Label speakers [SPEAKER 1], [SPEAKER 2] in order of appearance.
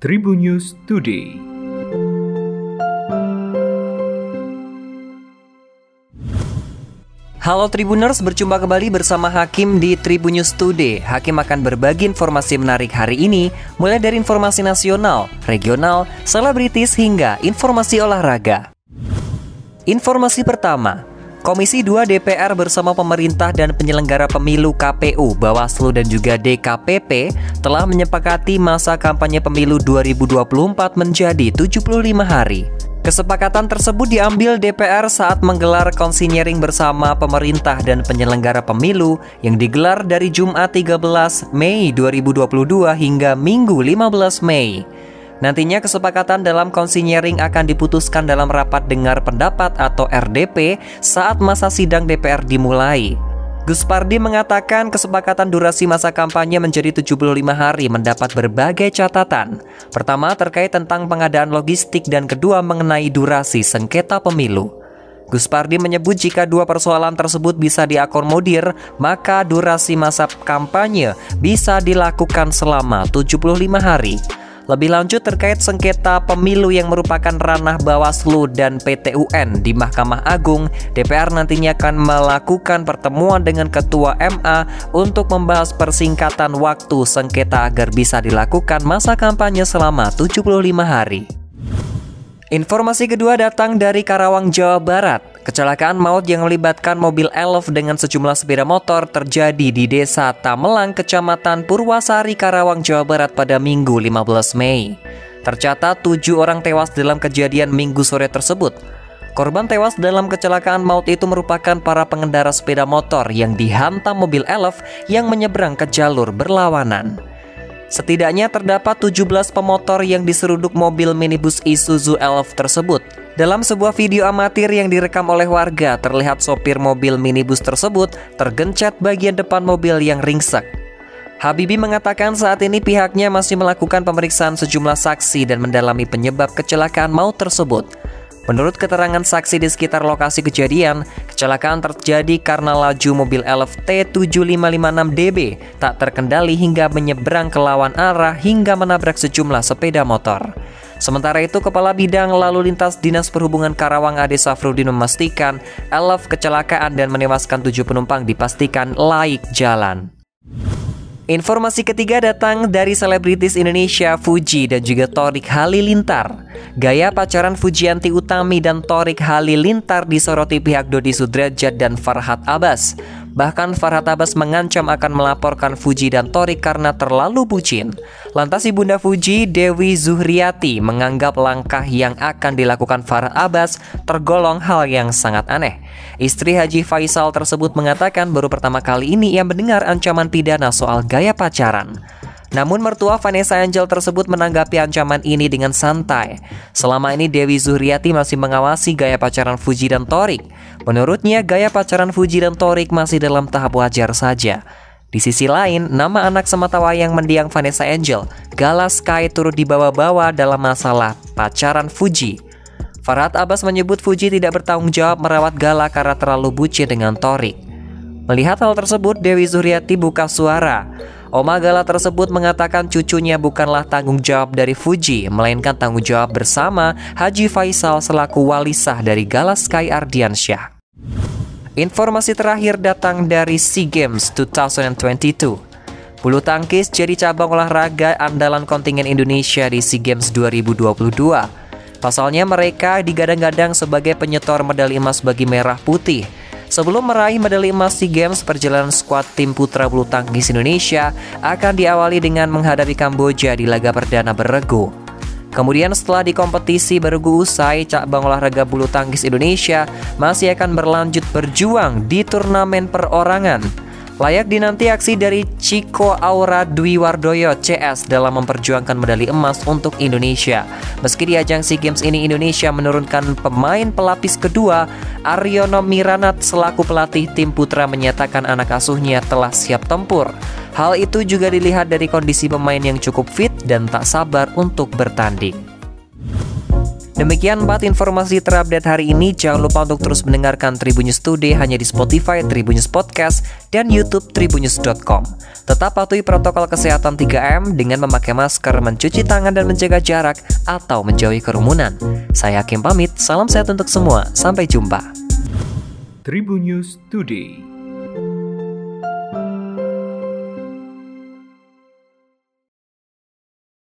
[SPEAKER 1] Tribun News Today.
[SPEAKER 2] Halo Tribuners, berjumpa kembali bersama Hakim di Tribun News Today. Hakim akan berbagi informasi menarik hari ini, mulai dari informasi nasional, regional, selebritis hingga informasi olahraga. Informasi pertama, Komisi 2 DPR bersama pemerintah dan penyelenggara pemilu KPU, Bawaslu dan juga DKPP telah menyepakati masa kampanye pemilu 2024 menjadi 75 hari. Kesepakatan tersebut diambil DPR saat menggelar konsinyering bersama pemerintah dan penyelenggara pemilu yang digelar dari Jumat 13 Mei 2022 hingga Minggu 15 Mei. Nantinya kesepakatan dalam konsinyering akan diputuskan dalam rapat dengar pendapat atau RDP saat masa sidang DPR dimulai. Gus Pardi mengatakan kesepakatan durasi masa kampanye menjadi 75 hari mendapat berbagai catatan. Pertama terkait tentang pengadaan logistik dan kedua mengenai durasi sengketa pemilu. Gus Pardi menyebut jika dua persoalan tersebut bisa diakomodir, maka durasi masa kampanye bisa dilakukan selama 75 hari. Lebih lanjut terkait sengketa pemilu yang merupakan ranah Bawaslu dan PT UN di Mahkamah Agung, DPR nantinya akan melakukan pertemuan dengan Ketua MA untuk membahas persingkatan waktu sengketa agar bisa dilakukan masa kampanye selama 75 hari. Informasi kedua datang dari Karawang, Jawa Barat. Kecelakaan maut yang melibatkan mobil elf dengan sejumlah sepeda motor terjadi di Desa Tamelang, Kecamatan Purwasari, Karawang, Jawa Barat pada Minggu 15 Mei. Tercatat tujuh orang tewas dalam kejadian minggu sore tersebut. Korban tewas dalam kecelakaan maut itu merupakan para pengendara sepeda motor yang dihantam mobil elf yang menyeberang ke jalur berlawanan. Setidaknya terdapat 17 pemotor yang diseruduk mobil minibus Isuzu Elf tersebut. Dalam sebuah video amatir yang direkam oleh warga, terlihat sopir mobil minibus tersebut tergencet bagian depan mobil yang ringsek. Habibi mengatakan saat ini pihaknya masih melakukan pemeriksaan sejumlah saksi dan mendalami penyebab kecelakaan maut tersebut. Menurut keterangan saksi di sekitar lokasi kejadian, kecelakaan terjadi karena laju mobil Elf T7556DB tak terkendali hingga menyeberang ke lawan arah hingga menabrak sejumlah sepeda motor. Sementara itu, Kepala Bidang Lalu Lintas Dinas Perhubungan Karawang Ade Safrudin memastikan Elf kecelakaan dan menewaskan tujuh penumpang dipastikan laik jalan. Informasi ketiga datang dari selebritis Indonesia Fuji dan juga Torik Halilintar. Gaya pacaran Fujianti Utami dan Torik Halilintar disoroti pihak Dodi Sudrajat dan Farhat Abbas. Bahkan Farhat Abbas mengancam akan melaporkan Fuji dan Torik karena terlalu bucin. Lantas ibunda Fuji, Dewi Zuhriati, menganggap langkah yang akan dilakukan Farhat Abbas tergolong hal yang sangat aneh. Istri Haji Faisal tersebut mengatakan baru pertama kali ini ia mendengar ancaman pidana soal gaya pacaran. Namun mertua Vanessa Angel tersebut menanggapi ancaman ini dengan santai. Selama ini Dewi Zuhriati masih mengawasi gaya pacaran Fuji dan Torik. Menurutnya gaya pacaran Fuji dan Torik masih dalam tahap wajar saja. Di sisi lain, nama anak sematawayang mendiang Vanessa Angel, Gala Sky turut dibawa-bawa dalam masalah pacaran Fuji. Farhat Abbas menyebut Fuji tidak bertanggung jawab merawat Gala karena terlalu bucin dengan Torik. Melihat hal tersebut, Dewi Zuhriati buka suara. Oma Gala tersebut mengatakan cucunya bukanlah tanggung jawab dari Fuji, melainkan tanggung jawab bersama Haji Faisal selaku wali sah dari Gala Sky Ardiansyah. Informasi terakhir datang dari SEA Games 2022. Bulu tangkis jadi cabang olahraga andalan kontingen Indonesia di SEA Games 2022. Pasalnya mereka digadang-gadang sebagai penyetor medali emas bagi merah putih – Sebelum meraih medali emas SEA Games, perjalanan skuad tim putra bulu tangkis Indonesia akan diawali dengan menghadapi Kamboja di laga perdana beregu. Kemudian setelah di kompetisi beregu usai, cabang olahraga bulu tangkis Indonesia masih akan berlanjut berjuang di turnamen perorangan Layak dinanti aksi dari Chico Aura Dwi Wardoyo CS dalam memperjuangkan medali emas untuk Indonesia. Meski di ajang SEA Games ini Indonesia menurunkan pemain pelapis kedua, Aryono Miranat selaku pelatih tim putra menyatakan anak asuhnya telah siap tempur. Hal itu juga dilihat dari kondisi pemain yang cukup fit dan tak sabar untuk bertanding. Demikian 4 informasi terupdate hari ini. Jangan lupa untuk terus mendengarkan Tribunnews Today hanya di Spotify, Tribunnews Podcast, dan YouTube tribunnews.com. Tetap patuhi protokol kesehatan 3M dengan memakai masker, mencuci tangan, dan menjaga jarak atau menjauhi kerumunan. Saya Hakim pamit, salam sehat untuk semua. Sampai jumpa.
[SPEAKER 1] Tribunnews Today